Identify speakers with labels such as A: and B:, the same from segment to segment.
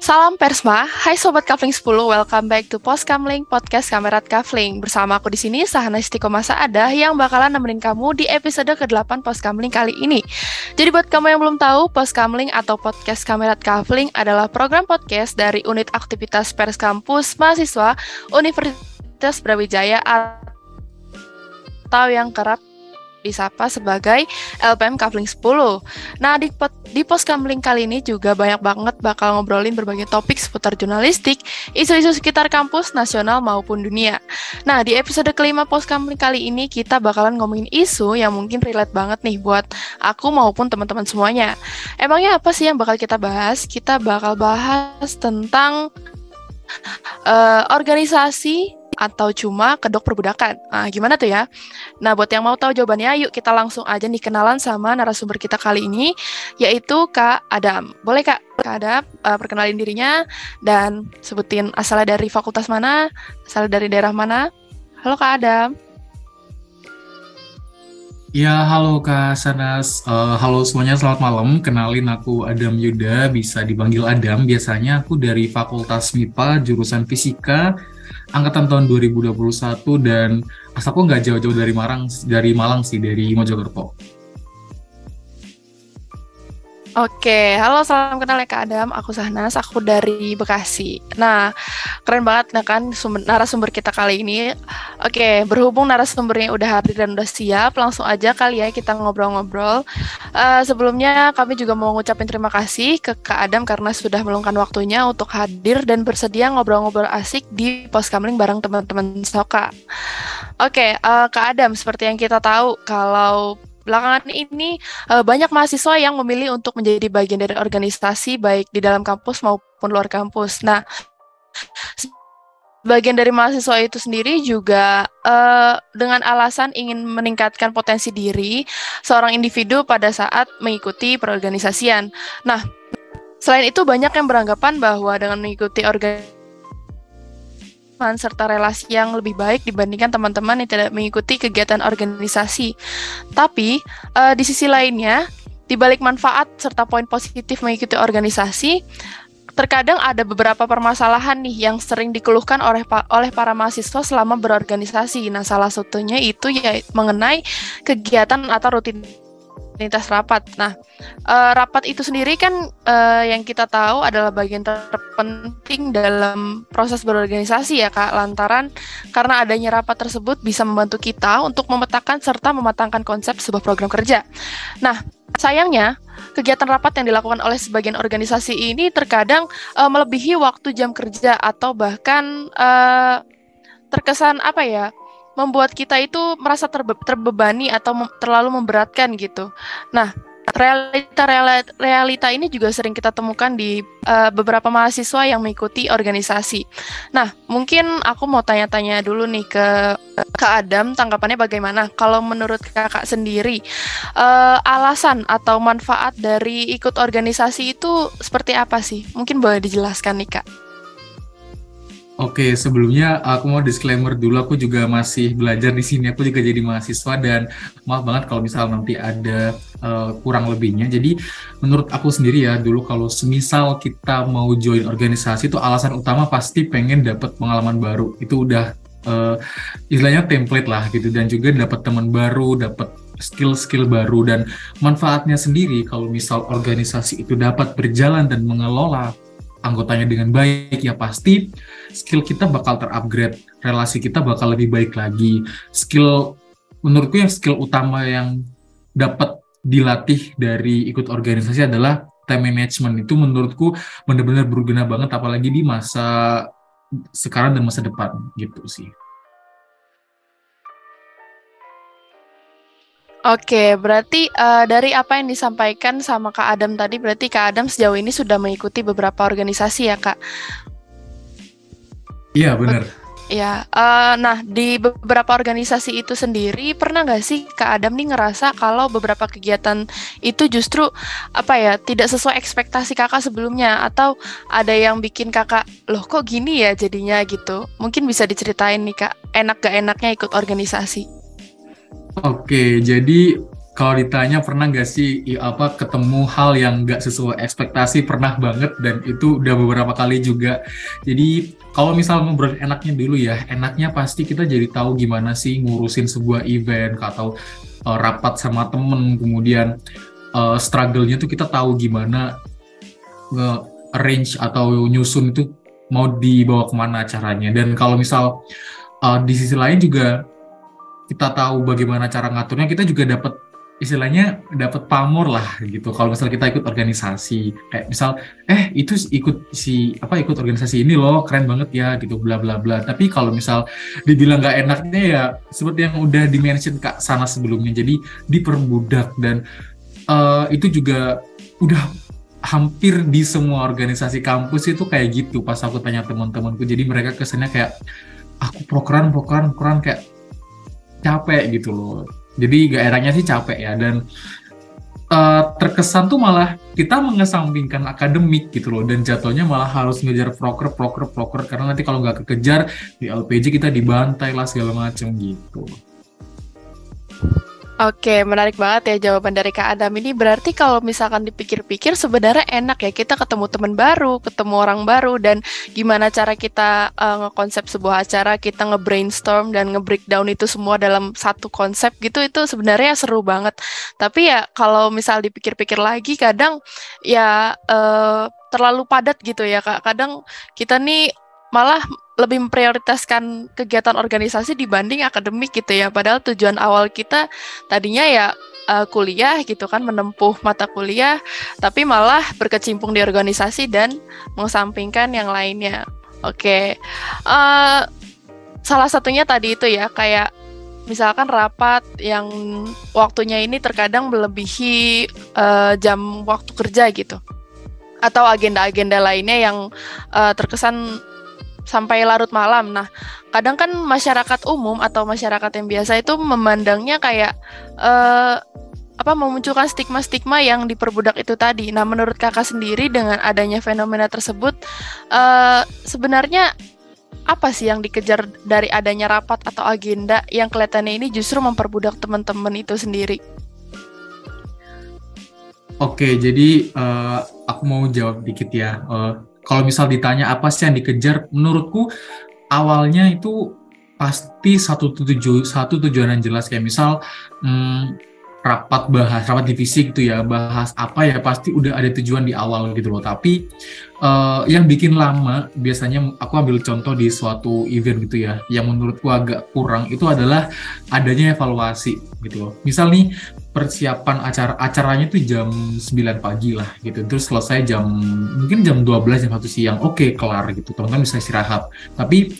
A: Salam Persma, hai Sobat Kavling 10, welcome back to Post Kamling, podcast Kamerat Kavling. Bersama aku di sini, Sahana Istiqomah ada yang bakalan nemenin kamu di episode ke-8 Post Kamling kali ini. Jadi buat kamu yang belum tahu, Post Kamling atau podcast Kamerat Kavling adalah program podcast dari unit aktivitas pers kampus mahasiswa Universitas Brawijaya atau yang kerap disapa sebagai LPM Kavling 10. Nah, di, di pos Kavling kali ini juga banyak banget bakal ngobrolin berbagai topik seputar jurnalistik, isu-isu sekitar kampus, nasional maupun dunia. Nah, di episode kelima pos Kavling kali ini kita bakalan ngomongin isu yang mungkin relate banget nih buat aku maupun teman-teman semuanya. Emangnya apa sih yang bakal kita bahas? Kita bakal bahas tentang uh, organisasi atau cuma kedok perbudakan? Nah, gimana tuh ya? Nah, buat yang mau tahu jawabannya, yuk kita langsung aja nih kenalan sama narasumber kita kali ini, yaitu Kak Adam. Boleh Kak, Kak Adam uh, perkenalin dirinya dan sebutin asalnya dari fakultas mana, asalnya dari daerah mana. Halo Kak Adam.
B: Ya, halo Kak Sanas. Uh, halo semuanya, selamat malam. Kenalin aku Adam Yuda, bisa dipanggil Adam. Biasanya aku dari Fakultas MIPA, jurusan Fisika, angkatan tahun 2021 dan asalku nggak jauh-jauh dari Malang dari Malang sih dari Mojokerto.
A: Oke, halo salam kenal ya Kak Adam, aku Sahnas, aku dari Bekasi. Nah, keren banget nah kan sumber, narasumber kita kali ini. Oke, berhubung narasumbernya udah hadir dan udah siap, langsung aja kali ya kita ngobrol-ngobrol. Uh, sebelumnya kami juga mau ngucapin terima kasih ke Kak Adam karena sudah meluangkan waktunya untuk hadir dan bersedia ngobrol-ngobrol asik di pos kamling bareng teman-teman Soka. Oke, uh, Kak Adam, seperti yang kita tahu kalau belakangan ini uh, banyak mahasiswa yang memilih untuk menjadi bagian dari organisasi baik di dalam kampus maupun luar kampus. Nah, bagian dari mahasiswa itu sendiri juga uh, dengan alasan ingin meningkatkan potensi diri seorang individu pada saat mengikuti perorganisasian. Nah, selain itu banyak yang beranggapan bahwa dengan mengikuti organisasi serta relasi yang lebih baik dibandingkan teman-teman yang tidak mengikuti kegiatan organisasi. Tapi uh, di sisi lainnya, di balik manfaat serta poin positif mengikuti organisasi, terkadang ada beberapa permasalahan nih yang sering dikeluhkan oleh oleh para mahasiswa selama berorganisasi. Nah, salah satunya itu ya mengenai kegiatan atau rutin rutinitas rapat. Nah, uh, rapat itu sendiri kan uh, yang kita tahu adalah bagian terpenting dalam proses berorganisasi ya Kak, lantaran karena adanya rapat tersebut bisa membantu kita untuk memetakan serta mematangkan konsep sebuah program kerja. Nah, sayangnya kegiatan rapat yang dilakukan oleh sebagian organisasi ini terkadang uh, melebihi waktu jam kerja atau bahkan uh, terkesan apa ya membuat kita itu merasa terbe terbebani atau mem terlalu memberatkan gitu. Nah, realita, realita ini juga sering kita temukan di uh, beberapa mahasiswa yang mengikuti organisasi. Nah, mungkin aku mau tanya-tanya dulu nih ke Kak Adam, tanggapannya bagaimana? Kalau menurut Kakak sendiri, uh, alasan atau manfaat dari ikut organisasi itu seperti apa sih? Mungkin boleh dijelaskan nih Kak.
B: Oke, sebelumnya aku mau disclaimer dulu, aku juga masih belajar di sini, aku juga jadi mahasiswa dan maaf banget kalau misal nanti ada uh, kurang lebihnya. Jadi menurut aku sendiri ya, dulu kalau semisal kita mau join organisasi itu alasan utama pasti pengen dapat pengalaman baru. Itu udah uh, istilahnya template lah gitu dan juga dapat teman baru, dapat skill-skill baru dan manfaatnya sendiri kalau misal organisasi itu dapat berjalan dan mengelola anggotanya dengan baik ya pasti skill kita bakal terupgrade relasi kita bakal lebih baik lagi. Skill menurutku yang skill utama yang dapat dilatih dari ikut organisasi adalah time management. Itu menurutku benar-benar berguna banget apalagi di masa sekarang dan masa depan gitu sih
A: Oke, berarti uh, dari apa yang disampaikan sama Kak Adam tadi, berarti Kak Adam sejauh ini sudah mengikuti beberapa organisasi ya, Kak?
B: Iya, benar.
A: Ya, uh, nah di beberapa organisasi itu sendiri pernah nggak sih Kak Adam nih ngerasa kalau beberapa kegiatan itu justru apa ya tidak sesuai ekspektasi kakak sebelumnya atau ada yang bikin kakak loh kok gini ya jadinya gitu? Mungkin bisa diceritain nih Kak, enak gak enaknya ikut organisasi?
B: Oke, jadi kalau ditanya pernah nggak sih apa ketemu hal yang nggak sesuai ekspektasi pernah banget dan itu udah beberapa kali juga. Jadi kalau misal ngobrol enaknya dulu ya, enaknya pasti kita jadi tahu gimana sih ngurusin sebuah event atau uh, rapat sama temen, kemudian uh, struggle-nya tuh kita tahu gimana nge arrange atau nyusun itu mau dibawa ke mana caranya. Dan kalau misal uh, di sisi lain juga kita tahu bagaimana cara ngaturnya, kita juga dapat istilahnya dapat pamor lah gitu. Kalau misalnya kita ikut organisasi kayak misal eh itu ikut si apa ikut organisasi ini loh keren banget ya gitu bla bla bla. Tapi kalau misal dibilang nggak enaknya ya seperti yang udah dimention kak sana sebelumnya jadi diperbudak dan uh, itu juga udah hampir di semua organisasi kampus itu kayak gitu pas aku tanya teman-temanku. Jadi mereka kesannya kayak aku prokeran prokeran prokeran kayak capek gitu loh jadi gak enaknya sih capek ya dan uh, terkesan tuh malah kita mengesampingkan akademik gitu loh dan jatuhnya malah harus ngejar proker proker proker karena nanti kalau nggak kekejar di LPG kita dibantai lah segala macam gitu.
A: Oke, menarik banget ya jawaban dari Kak Adam ini. Berarti kalau misalkan dipikir-pikir sebenarnya enak ya kita ketemu teman baru, ketemu orang baru, dan gimana cara kita uh, ngekonsep sebuah acara, kita nge-brainstorm dan nge-breakdown itu semua dalam satu konsep gitu, itu sebenarnya seru banget. Tapi ya kalau misal dipikir-pikir lagi, kadang ya uh, terlalu padat gitu ya Kak. Kadang kita nih malah lebih memprioritaskan kegiatan organisasi dibanding akademik gitu ya. Padahal tujuan awal kita tadinya ya uh, kuliah gitu kan, menempuh mata kuliah, tapi malah berkecimpung di organisasi dan mengesampingkan yang lainnya. Oke, okay. uh, eh, salah satunya tadi itu ya kayak misalkan rapat yang waktunya ini terkadang melebihi uh, jam waktu kerja gitu atau agenda-agenda lainnya yang uh, terkesan sampai larut malam. Nah, kadang kan masyarakat umum atau masyarakat yang biasa itu memandangnya kayak uh, apa memunculkan stigma-stigma yang diperbudak itu tadi. Nah, menurut kakak sendiri dengan adanya fenomena tersebut, uh, sebenarnya apa sih yang dikejar dari adanya rapat atau agenda yang kelihatannya ini justru memperbudak teman-teman itu sendiri?
B: Oke, jadi uh, aku mau jawab dikit ya. Uh, kalau misal ditanya apa sih yang dikejar, menurutku awalnya itu pasti satu tujuan satu tujuan yang jelas. Kayak misal hmm, rapat bahas rapat divisi gitu ya bahas apa ya pasti udah ada tujuan di awal gitu loh. Tapi uh, yang bikin lama biasanya aku ambil contoh di suatu event gitu ya yang menurutku agak kurang itu adalah adanya evaluasi gitu loh. Misal nih persiapan acara acaranya tuh jam 9 pagi lah gitu. Terus selesai jam mungkin jam 12 jam 1 siang oke okay, kelar gitu. Teman-teman bisa istirahat. Tapi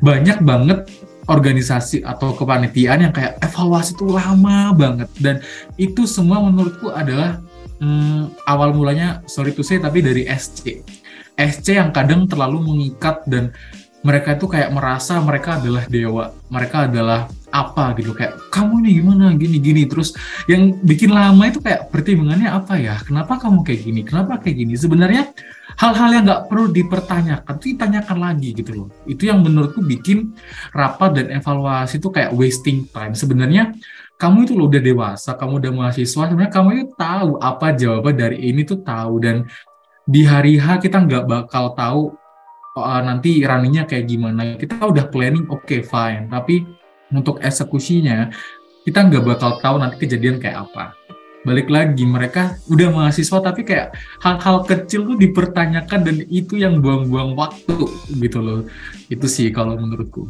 B: banyak banget organisasi atau kepanitiaan yang kayak evaluasi itu lama banget. Dan itu semua menurutku adalah hmm, awal mulanya sorry to say tapi dari SC SC yang kadang terlalu mengikat dan mereka itu kayak merasa mereka adalah dewa mereka adalah apa gitu kayak kamu nih gimana? Gini gini. Terus yang bikin lama itu kayak pertimbangannya apa ya? Kenapa kamu kayak gini? Kenapa kayak gini? Sebenarnya hal-hal yang nggak perlu dipertanyakan itu ditanyakan lagi gitu loh. Itu yang menurutku bikin rapat dan evaluasi itu kayak wasting time. Sebenarnya kamu itu loh udah dewasa kamu udah mahasiswa sebenarnya kamu itu tahu apa jawaban dari ini tuh tahu. Dan di hari H kita nggak bakal tahu uh, nanti runningnya kayak gimana. Kita udah planning oke okay, fine. Tapi untuk eksekusinya kita nggak bakal tahu nanti kejadian kayak apa. Balik lagi mereka udah mahasiswa tapi kayak hal-hal kecil tuh dipertanyakan dan itu yang buang-buang waktu gitu loh. Itu sih kalau menurutku.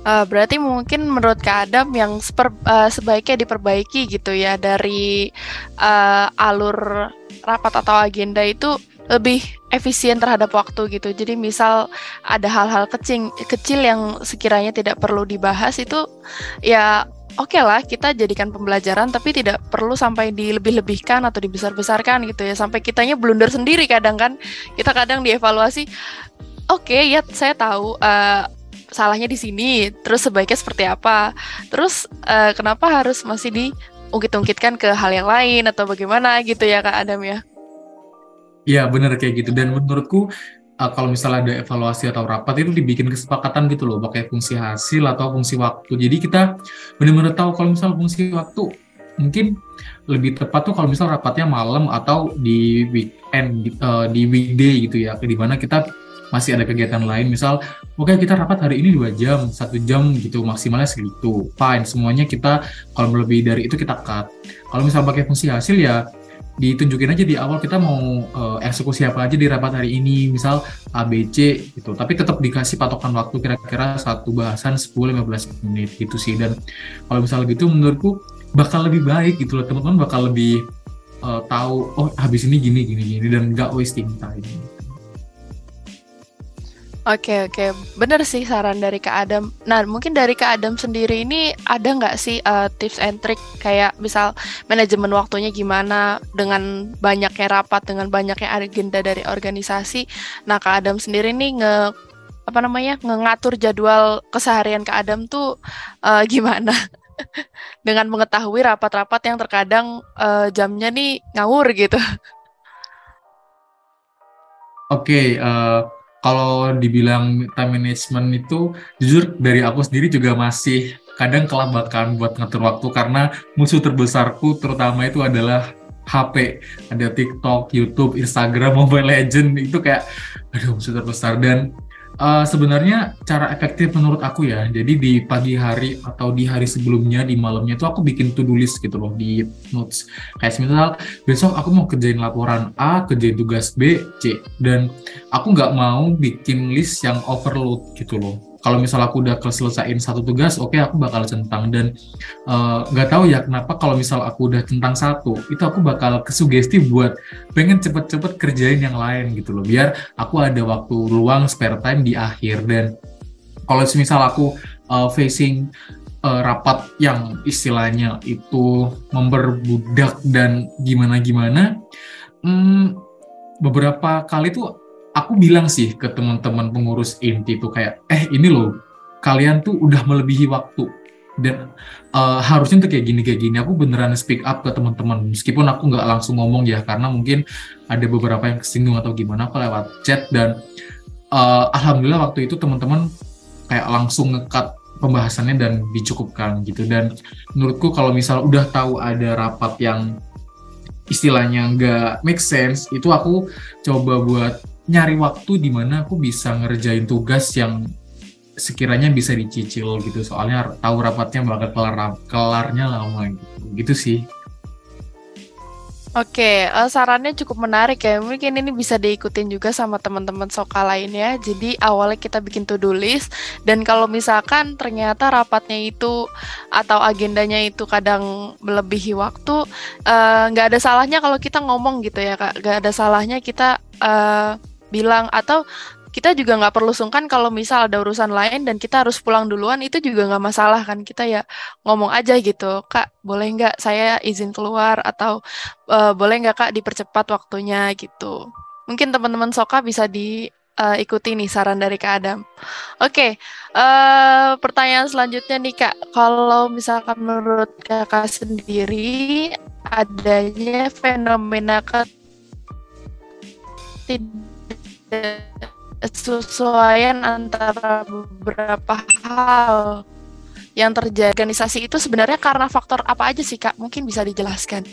A: Uh, berarti mungkin menurut Kak Adam yang seper, uh, sebaiknya diperbaiki gitu ya dari uh, alur rapat atau agenda itu lebih efisien terhadap waktu gitu. Jadi misal ada hal-hal kecil kecil yang sekiranya tidak perlu dibahas itu ya oke okay lah kita jadikan pembelajaran tapi tidak perlu sampai dilebih-lebihkan atau dibesar-besarkan gitu ya. Sampai kitanya blunder sendiri kadang kan. Kita kadang dievaluasi oke okay, ya saya tahu uh, salahnya di sini terus sebaiknya seperti apa? Terus uh, kenapa harus masih diungkit-ungkitkan ke hal yang lain atau bagaimana gitu ya kak Adam ya
B: Iya bener kayak gitu. Dan menurutku uh, kalau misalnya ada evaluasi atau rapat itu dibikin kesepakatan gitu loh pakai fungsi hasil atau fungsi waktu. Jadi kita benar-benar tahu kalau misalnya fungsi waktu mungkin lebih tepat tuh kalau misal rapatnya malam atau di weekend di, uh, di weekday gitu ya. Di mana kita masih ada kegiatan lain. Misal oke okay, kita rapat hari ini dua jam satu jam gitu maksimalnya segitu. Fine semuanya kita kalau lebih dari itu kita cut. Kalau misal pakai fungsi hasil ya ditunjukin aja di awal kita mau uh, eksekusi apa aja di rapat hari ini misal ABC gitu. Tapi tetap dikasih patokan waktu kira-kira satu bahasan 10-15 menit gitu sih. Dan kalau misal gitu menurutku bakal lebih baik gitu loh. Teman-teman bakal lebih uh, tahu oh habis ini gini gini gini. Dan nggak wasting time
A: Oke oke, bener sih saran dari Kak Adam. Nah mungkin dari Kak Adam sendiri ini ada nggak sih uh, tips and trick kayak misal manajemen waktunya gimana dengan banyaknya rapat, dengan banyaknya agenda dari organisasi. Nah Kak Adam sendiri nih nge apa namanya ngatur jadwal keseharian Kak Adam tuh uh, gimana? dengan mengetahui rapat-rapat yang terkadang uh, jamnya nih ngawur gitu.
B: Oke, okay, uh, kalau dibilang time management itu jujur dari aku sendiri juga masih kadang kelabakan buat ngatur waktu karena musuh terbesarku terutama itu adalah HP ada TikTok, YouTube, Instagram, Mobile Legend itu kayak aduh musuh terbesar. Dan Uh, sebenarnya cara efektif menurut aku ya, jadi di pagi hari atau di hari sebelumnya, di malamnya itu aku bikin to-do list gitu loh di notes. Kayak misal besok aku mau kerjain laporan A, kerjain tugas B, C, dan aku nggak mau bikin list yang overload gitu loh kalau misal aku udah selesaiin satu tugas, oke okay, aku bakal centang. Dan eh, nggak uh, tahu ya kenapa kalau misal aku udah centang satu, itu aku bakal kesugesti buat pengen cepet-cepet kerjain yang lain gitu loh, biar aku ada waktu luang spare time di akhir. Dan kalau misal aku uh, facing uh, rapat yang istilahnya itu memperbudak dan gimana-gimana, hmm, beberapa kali tuh aku bilang sih ke teman-teman pengurus inti itu kayak eh ini loh kalian tuh udah melebihi waktu. Dan uh, harusnya tuh kayak gini kayak gini. Aku beneran speak up ke teman-teman meskipun aku nggak langsung ngomong ya karena mungkin ada beberapa yang kesinggung atau gimana aku lewat chat dan uh, alhamdulillah waktu itu teman-teman kayak langsung ngekat pembahasannya dan dicukupkan gitu. Dan menurutku kalau misal udah tahu ada rapat yang istilahnya nggak make sense itu aku coba buat nyari waktu di mana aku bisa ngerjain tugas yang sekiranya bisa dicicil gitu. Soalnya tahu rapatnya bakal kelar kelarnya lama gitu. Gitu sih
A: Oke, uh, sarannya cukup menarik ya. Mungkin ini bisa diikutin juga sama teman-teman soka lainnya. Jadi awalnya kita bikin to-do list dan kalau misalkan ternyata rapatnya itu atau agendanya itu kadang melebihi waktu, eh, nggak uh, ada salahnya kalau kita ngomong gitu ya kak. Nggak ada salahnya kita uh, bilang atau kita juga nggak perlu sungkan kalau misal ada urusan lain dan kita harus pulang duluan itu juga nggak masalah kan? Kita ya ngomong aja gitu kak boleh nggak saya izin keluar? Atau uh, boleh nggak kak dipercepat waktunya? Gitu. Mungkin teman-teman soka bisa diikuti uh, nih saran dari kak Adam. Oke okay, eh, pertanyaan selanjutnya nih kak. Kalau misalkan menurut kakak sendiri adanya fenomena tidak kesesuaian antara beberapa hal yang terjadi organisasi itu sebenarnya karena faktor apa aja sih kak? Mungkin bisa dijelaskan.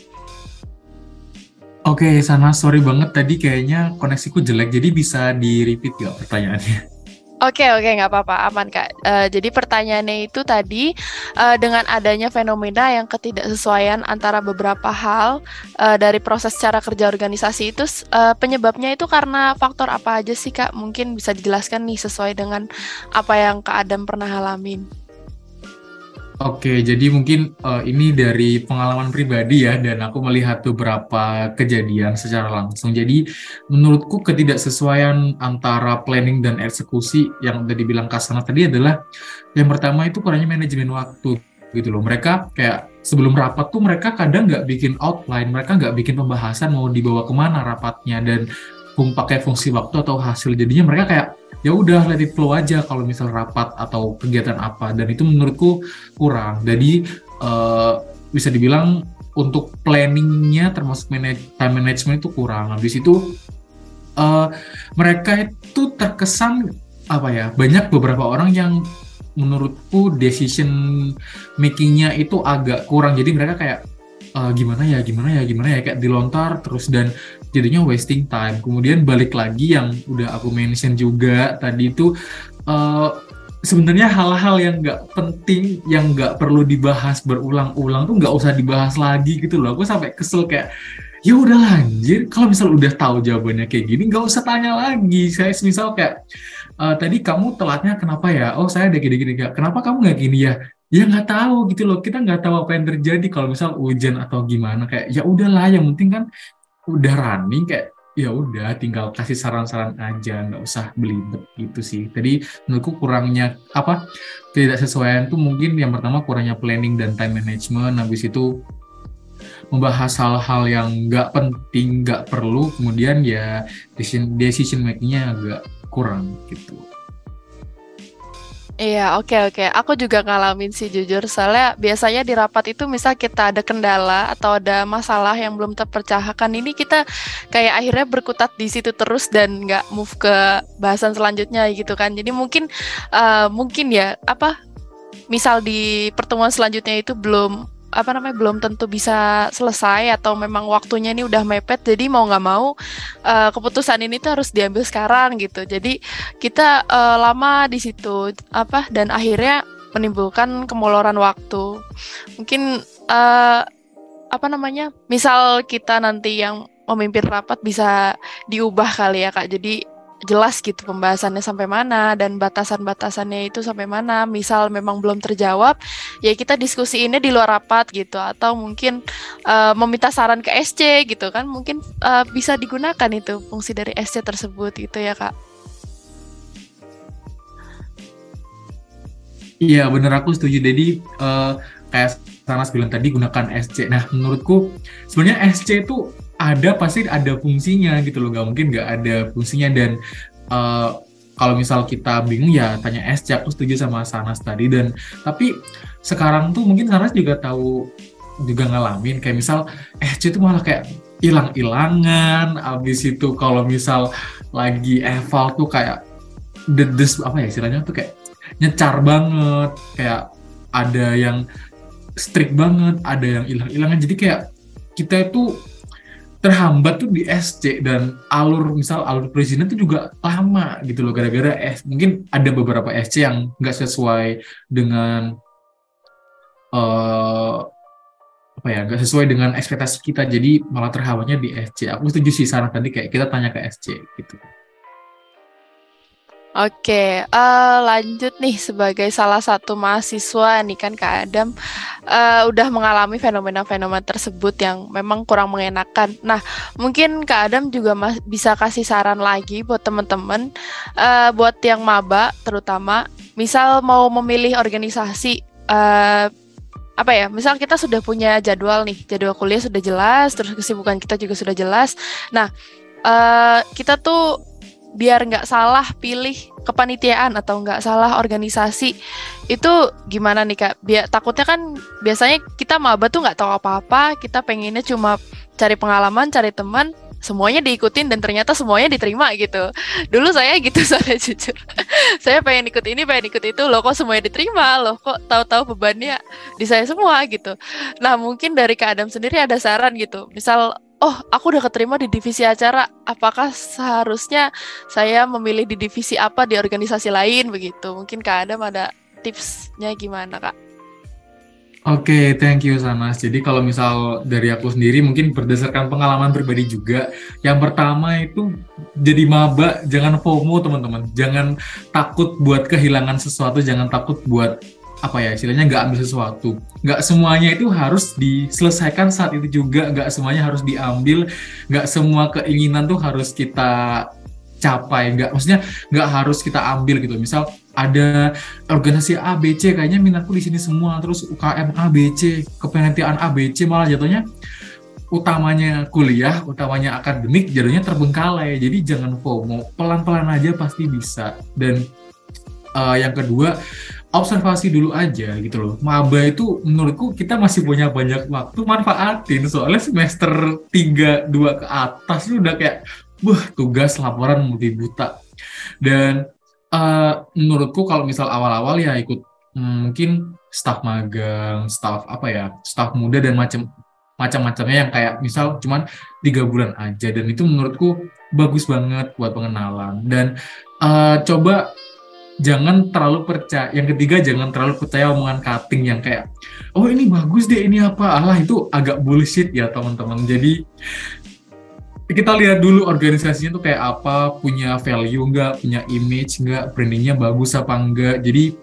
B: Oke, okay, Sana, sorry banget tadi kayaknya koneksiku jelek, jadi bisa di-repeat gak pertanyaannya?
A: Oke oke nggak apa-apa aman kak. Uh, jadi pertanyaannya itu tadi uh, dengan adanya fenomena yang ketidaksesuaian antara beberapa hal uh, dari proses cara kerja organisasi itu uh, penyebabnya itu karena faktor apa aja sih kak? Mungkin bisa dijelaskan nih sesuai dengan apa yang kak Adam pernah alamin.
B: Oke, jadi mungkin uh, ini dari pengalaman pribadi ya, dan aku melihat beberapa kejadian secara langsung. Jadi menurutku ketidaksesuaian antara planning dan eksekusi yang udah dibilang Kasana tadi adalah yang pertama itu kurangnya manajemen waktu gitu loh. Mereka kayak sebelum rapat tuh mereka kadang nggak bikin outline, mereka nggak bikin pembahasan mau dibawa ke mana rapatnya dan pakai fungsi waktu atau hasil. Jadinya mereka kayak ya udah let it flow aja kalau misal rapat atau kegiatan apa. Dan itu menurutku kurang. Jadi uh, bisa dibilang untuk planningnya termasuk manage, time management itu kurang. Habis itu uh, mereka itu terkesan apa ya banyak beberapa orang yang menurutku decision makingnya itu agak kurang. Jadi mereka kayak uh, gimana ya gimana ya gimana ya? Kayak dilontar terus dan jadinya wasting time. Kemudian balik lagi yang udah aku mention juga tadi itu uh, sebenarnya hal-hal yang nggak penting yang nggak perlu dibahas berulang-ulang tuh nggak usah dibahas lagi gitu loh. Aku sampai kesel kayak ya udah lanjut kalau misal udah tahu jawabannya kayak gini nggak usah tanya lagi. Saya misal kayak uh, tadi kamu telatnya kenapa ya? Oh saya ada gini-gini. Kenapa kamu nggak gini ya? Ya nggak tahu gitu loh. Kita nggak tahu apa yang terjadi. Kalau misal hujan atau gimana. Kayak ya udahlah yang penting kan udah running kayak ya udah tinggal kasih saran-saran aja nggak usah belibet gitu sih. Jadi menurutku kurangnya apa tidak sesuai itu mungkin yang pertama kurangnya planning dan time management habis itu membahas hal-hal yang nggak penting nggak perlu kemudian ya decision decision makingnya agak kurang gitu
A: Iya, oke oke. Aku juga ngalamin sih jujur. Soalnya biasanya di rapat itu misal kita ada kendala atau ada masalah yang belum terpecahkan, ini kita kayak akhirnya berkutat di situ terus dan nggak move ke bahasan selanjutnya gitu kan. Jadi mungkin uh, mungkin ya apa misal di pertemuan selanjutnya itu belum apa namanya belum tentu bisa selesai atau memang waktunya ini udah mepet jadi mau nggak mau uh, keputusan ini tuh harus diambil sekarang gitu. Jadi kita uh, lama di situ apa dan akhirnya menimbulkan kemoloran waktu. Mungkin uh, apa namanya misal kita nanti yang memimpin rapat bisa diubah kali ya kak. Jadi jelas gitu pembahasannya sampai mana dan batasan-batasannya itu sampai mana. Misal memang belum terjawab, ya kita diskusi ini di luar rapat gitu atau mungkin uh, meminta saran ke SC gitu kan mungkin uh, bisa digunakan itu fungsi dari SC tersebut gitu ya kak.
B: Iya bener aku setuju. Jadi uh, kayak Sanas bilang tadi gunakan SC. Nah menurutku sebenarnya SC itu ada pasti ada fungsinya gitu loh, nggak mungkin nggak ada fungsinya. Dan uh, kalau misal kita bingung ya tanya SC aku setuju sama Sanas tadi. Dan tapi sekarang tuh mungkin Sanas juga tahu juga ngalamin. Kayak misal SC itu malah kayak hilang-hilangan. Abis itu kalau misal lagi eval tuh kayak dedes apa ya istilahnya tuh kayak nyecar banget. Kayak ada yang strict banget ada yang hilang-hilangan. Jadi kayak kita itu terhambat tuh di SC dan alur misal alur perizinan itu juga lama gitu loh gara-gara S mungkin ada beberapa SC yang nggak sesuai dengan uh, apa ya nggak sesuai dengan ekspektasi kita jadi malah terhambatnya di SC aku setuju sih saran tadi kayak kita tanya ke SC gitu
A: Oke, uh, lanjut nih sebagai salah satu mahasiswa nih kan Kak Adam uh, udah mengalami fenomena-fenomena tersebut yang memang kurang mengenakan. Nah, mungkin Kak Adam juga bisa kasih saran lagi buat teman-teman, uh, buat yang maba terutama, misal mau memilih organisasi. Uh, apa ya misal kita sudah punya jadwal nih jadwal kuliah sudah jelas terus kesibukan kita juga sudah jelas nah uh, kita tuh biar nggak salah pilih kepanitiaan atau nggak salah organisasi itu gimana nih kak? Biar takutnya kan biasanya kita maba tuh nggak tahu apa-apa, kita pengennya cuma cari pengalaman, cari teman, semuanya diikutin dan ternyata semuanya diterima gitu. Dulu saya gitu saya jujur. saya pengen ikut ini, pengen ikut itu, loh kok semuanya diterima, loh kok tahu-tahu bebannya di saya semua gitu. Nah mungkin dari Kak Adam sendiri ada saran gitu. Misal oh aku udah keterima di divisi acara apakah seharusnya saya memilih di divisi apa di organisasi lain begitu mungkin kak Adam ada tipsnya gimana kak
B: Oke, okay, thank you Sanas. Jadi kalau misal dari aku sendiri mungkin berdasarkan pengalaman pribadi juga, yang pertama itu jadi maba, jangan FOMO teman-teman. Jangan takut buat kehilangan sesuatu, jangan takut buat apa ya istilahnya nggak ambil sesuatu. Nggak semuanya itu harus diselesaikan saat itu juga. Nggak semuanya harus diambil. Nggak semua keinginan tuh harus kita capai. Nggak maksudnya nggak harus kita ambil gitu. Misal ada organisasi ABC kayaknya minatku di sini semua. Terus UKM ABC kepenelitian ABC malah jatuhnya utamanya kuliah utamanya akademik jadinya terbengkalai. Jadi jangan FOMO. Pelan-pelan aja pasti bisa. Dan uh, yang kedua observasi dulu aja gitu loh. Maba itu menurutku kita masih punya banyak waktu manfaatin soalnya semester 3 2 ke atas itu udah kayak wah tugas laporan multi buta. Dan uh, menurutku kalau misal awal-awal ya ikut hmm, mungkin staff magang, staff apa ya, staff muda dan macam macam-macamnya yang kayak misal cuman tiga bulan aja dan itu menurutku bagus banget buat pengenalan dan uh, coba jangan terlalu percaya yang ketiga jangan terlalu percaya omongan cutting yang kayak oh ini bagus deh ini apa? Allah itu agak bullshit ya teman-teman. Jadi kita lihat dulu organisasinya tuh kayak apa punya value nggak punya image nggak brandingnya bagus apa enggak jadi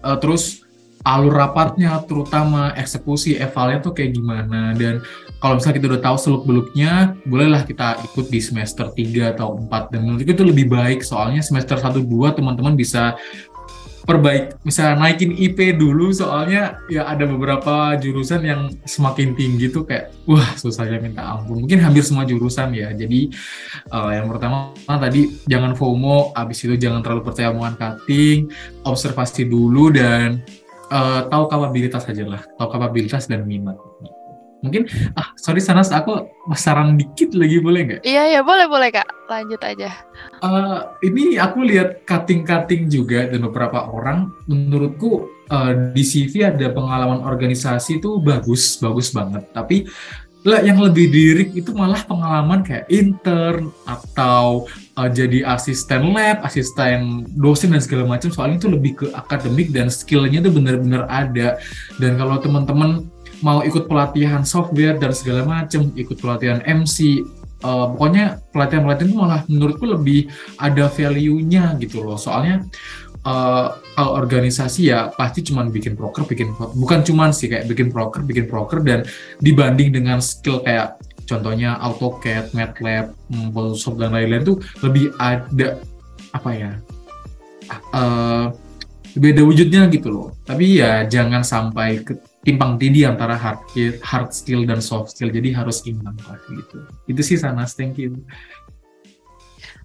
B: uh, terus alur rapatnya terutama eksekusi evalnya tuh kayak gimana dan kalau misalnya kita udah tahu seluk beluknya bolehlah kita ikut di semester 3 atau 4 dan menurutku itu lebih baik. Soalnya semester 1 2 teman-teman bisa perbaik bisa naikin IP dulu. Soalnya ya ada beberapa jurusan yang semakin tinggi tuh kayak wah susahnya minta ampun. Mungkin hampir semua jurusan ya. Jadi uh, yang pertama tadi jangan FOMO. Abis itu jangan terlalu percaya omongan cutting. Observasi dulu dan uh, tahu kapabilitas aja lah. Tahu kapabilitas dan minat mungkin ah sorry Sanas aku saran dikit lagi boleh nggak?
A: Iya iya boleh boleh kak. Lanjut aja.
B: Uh, ini aku lihat cutting cutting juga dan beberapa orang. Menurutku uh, di CV ada pengalaman organisasi itu bagus bagus banget. Tapi lah yang lebih dirik itu malah pengalaman kayak intern atau uh, jadi asisten lab, asisten dosen dan segala macam. Soalnya itu lebih ke akademik dan skillnya itu benar-benar ada. Dan kalau teman-teman mau ikut pelatihan software dan segala macam, ikut pelatihan MC, uh, eh, pokoknya pelatihan-pelatihan itu malah menurutku lebih ada value-nya gitu loh. Soalnya uh, kalau organisasi ya pasti cuma bikin proker, bikin bukan cuma sih kayak bikin proker, bikin proker dan dibanding dengan skill kayak contohnya AutoCAD, MATLAB, Photoshop dan lain-lain tuh lebih ada apa ya? Uh, beda wujudnya gitu loh. Tapi ya jangan sampai ke timpang tindih antara hard hard skill dan soft skill. Jadi harus imbang lah gitu. Itu sih Sanas. Thank you.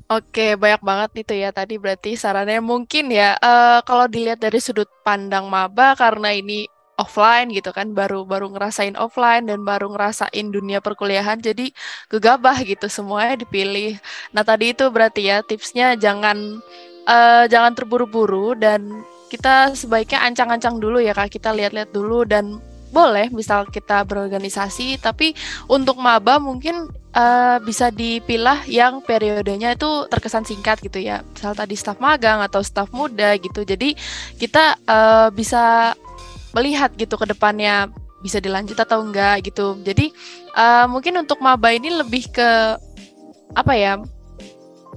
A: Oke, banyak banget itu ya tadi berarti sarannya. Mungkin ya uh, kalau dilihat dari sudut pandang maba karena ini offline gitu kan baru baru ngerasain offline dan baru ngerasain dunia perkuliahan jadi gegabah gitu semuanya dipilih. Nah tadi itu berarti ya tipsnya jangan uh, jangan terburu-buru dan kita sebaiknya ancang-ancang dulu ya kak. Kita lihat-lihat dulu dan boleh misal kita berorganisasi tapi untuk maba mungkin uh, bisa dipilah yang periodenya itu terkesan singkat gitu ya. Misal tadi staf magang atau staf muda gitu. Jadi kita uh, bisa melihat gitu ke depannya bisa dilanjut atau enggak gitu. Jadi uh, mungkin untuk maba ini lebih ke apa ya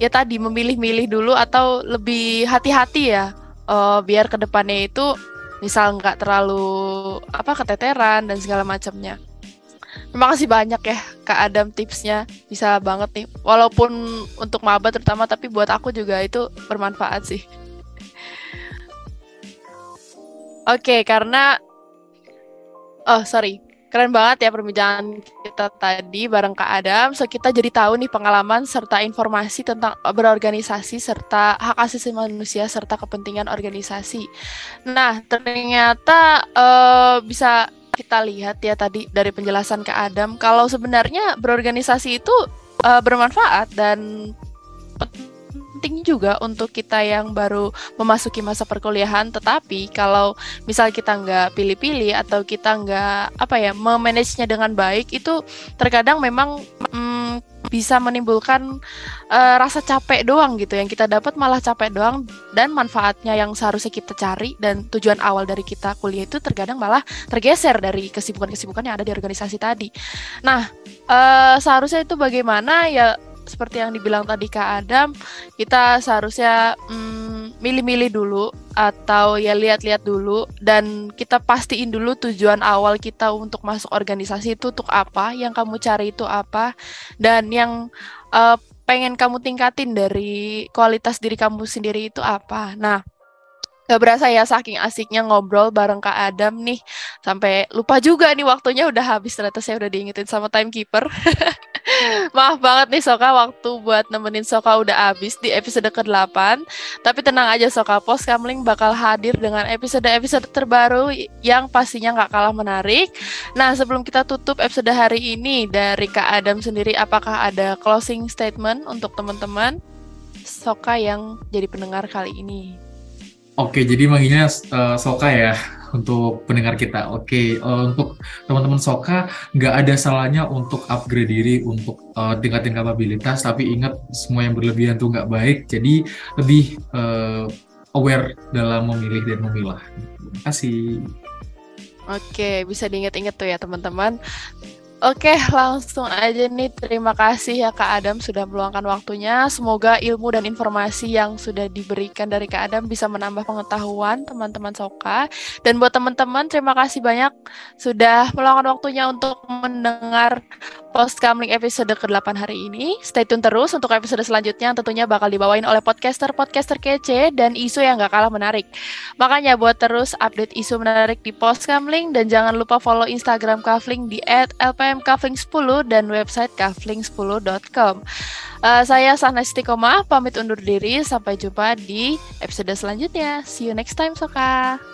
A: ya tadi memilih-milih dulu atau lebih hati-hati ya uh, biar ke depannya itu misal nggak terlalu apa keteteran dan segala macamnya. Terima kasih banyak ya Kak Adam tipsnya bisa banget nih walaupun untuk maba terutama tapi buat aku juga itu bermanfaat sih. Oke, okay, karena oh sorry, Keren banget ya perbincangan kita tadi bareng Kak Adam. So kita jadi tahu nih pengalaman serta informasi tentang berorganisasi serta hak asasi manusia serta kepentingan organisasi. Nah ternyata uh, bisa kita lihat ya tadi dari penjelasan Kak Adam kalau sebenarnya berorganisasi itu uh, bermanfaat dan penting juga untuk kita yang baru memasuki masa perkuliahan. Tetapi kalau misal kita nggak pilih-pilih atau kita nggak apa ya memanagenya dengan baik itu terkadang memang mm, bisa menimbulkan uh, rasa capek doang gitu. Yang kita dapat malah capek doang dan manfaatnya yang seharusnya kita cari dan tujuan awal dari kita kuliah itu terkadang malah tergeser dari kesibukan-kesibukan yang ada di organisasi tadi. Nah, uh, seharusnya itu bagaimana? Ya seperti yang dibilang tadi Kak Adam, kita seharusnya mm, milih-milih dulu atau ya lihat-lihat dulu dan kita pastiin dulu tujuan awal kita untuk masuk organisasi itu untuk apa, yang kamu cari itu apa, dan yang uh, pengen kamu tingkatin dari kualitas diri kamu sendiri itu apa. Nah, Gak berasa ya saking asiknya ngobrol bareng Kak Adam nih. Sampai lupa juga nih waktunya udah habis ternyata saya udah diingetin sama timekeeper. Maaf banget nih Soka waktu buat nemenin Soka udah habis di episode ke-8. Tapi tenang aja Soka, Pos Kamling bakal hadir dengan episode-episode terbaru yang pastinya gak kalah menarik. Nah sebelum kita tutup episode hari ini dari Kak Adam sendiri, apakah ada closing statement untuk teman-teman Soka yang jadi pendengar kali ini?
B: Oke, jadi manggilnya uh, Soka ya. Untuk pendengar kita. Oke, okay. uh, eh, untuk teman-teman Soka nggak ada salahnya untuk upgrade diri untuk uh, tingkatin kapabilitas, tapi ingat semua yang berlebihan tuh nggak baik. Jadi lebih uh, aware dalam memilih dan memilah. Terima kasih.
A: Oke, bisa diingat-ingat tuh ya teman-teman. Oke, langsung aja nih. Terima kasih ya Kak Adam sudah meluangkan waktunya. Semoga ilmu dan informasi yang sudah diberikan dari Kak Adam bisa menambah pengetahuan teman-teman Soka. Dan buat teman-teman, terima kasih banyak sudah meluangkan waktunya untuk mendengar post coming episode ke-8 hari ini. Stay tune terus untuk episode selanjutnya yang tentunya bakal dibawain oleh podcaster-podcaster kece dan isu yang gak kalah menarik. Makanya buat terus update isu menarik di post coming dan jangan lupa follow Instagram Kavling di @lpmkavling10 dan website kavling10.com. Uh, saya Sana Istiqomah, pamit undur diri. Sampai jumpa di episode selanjutnya. See you next time, Soka.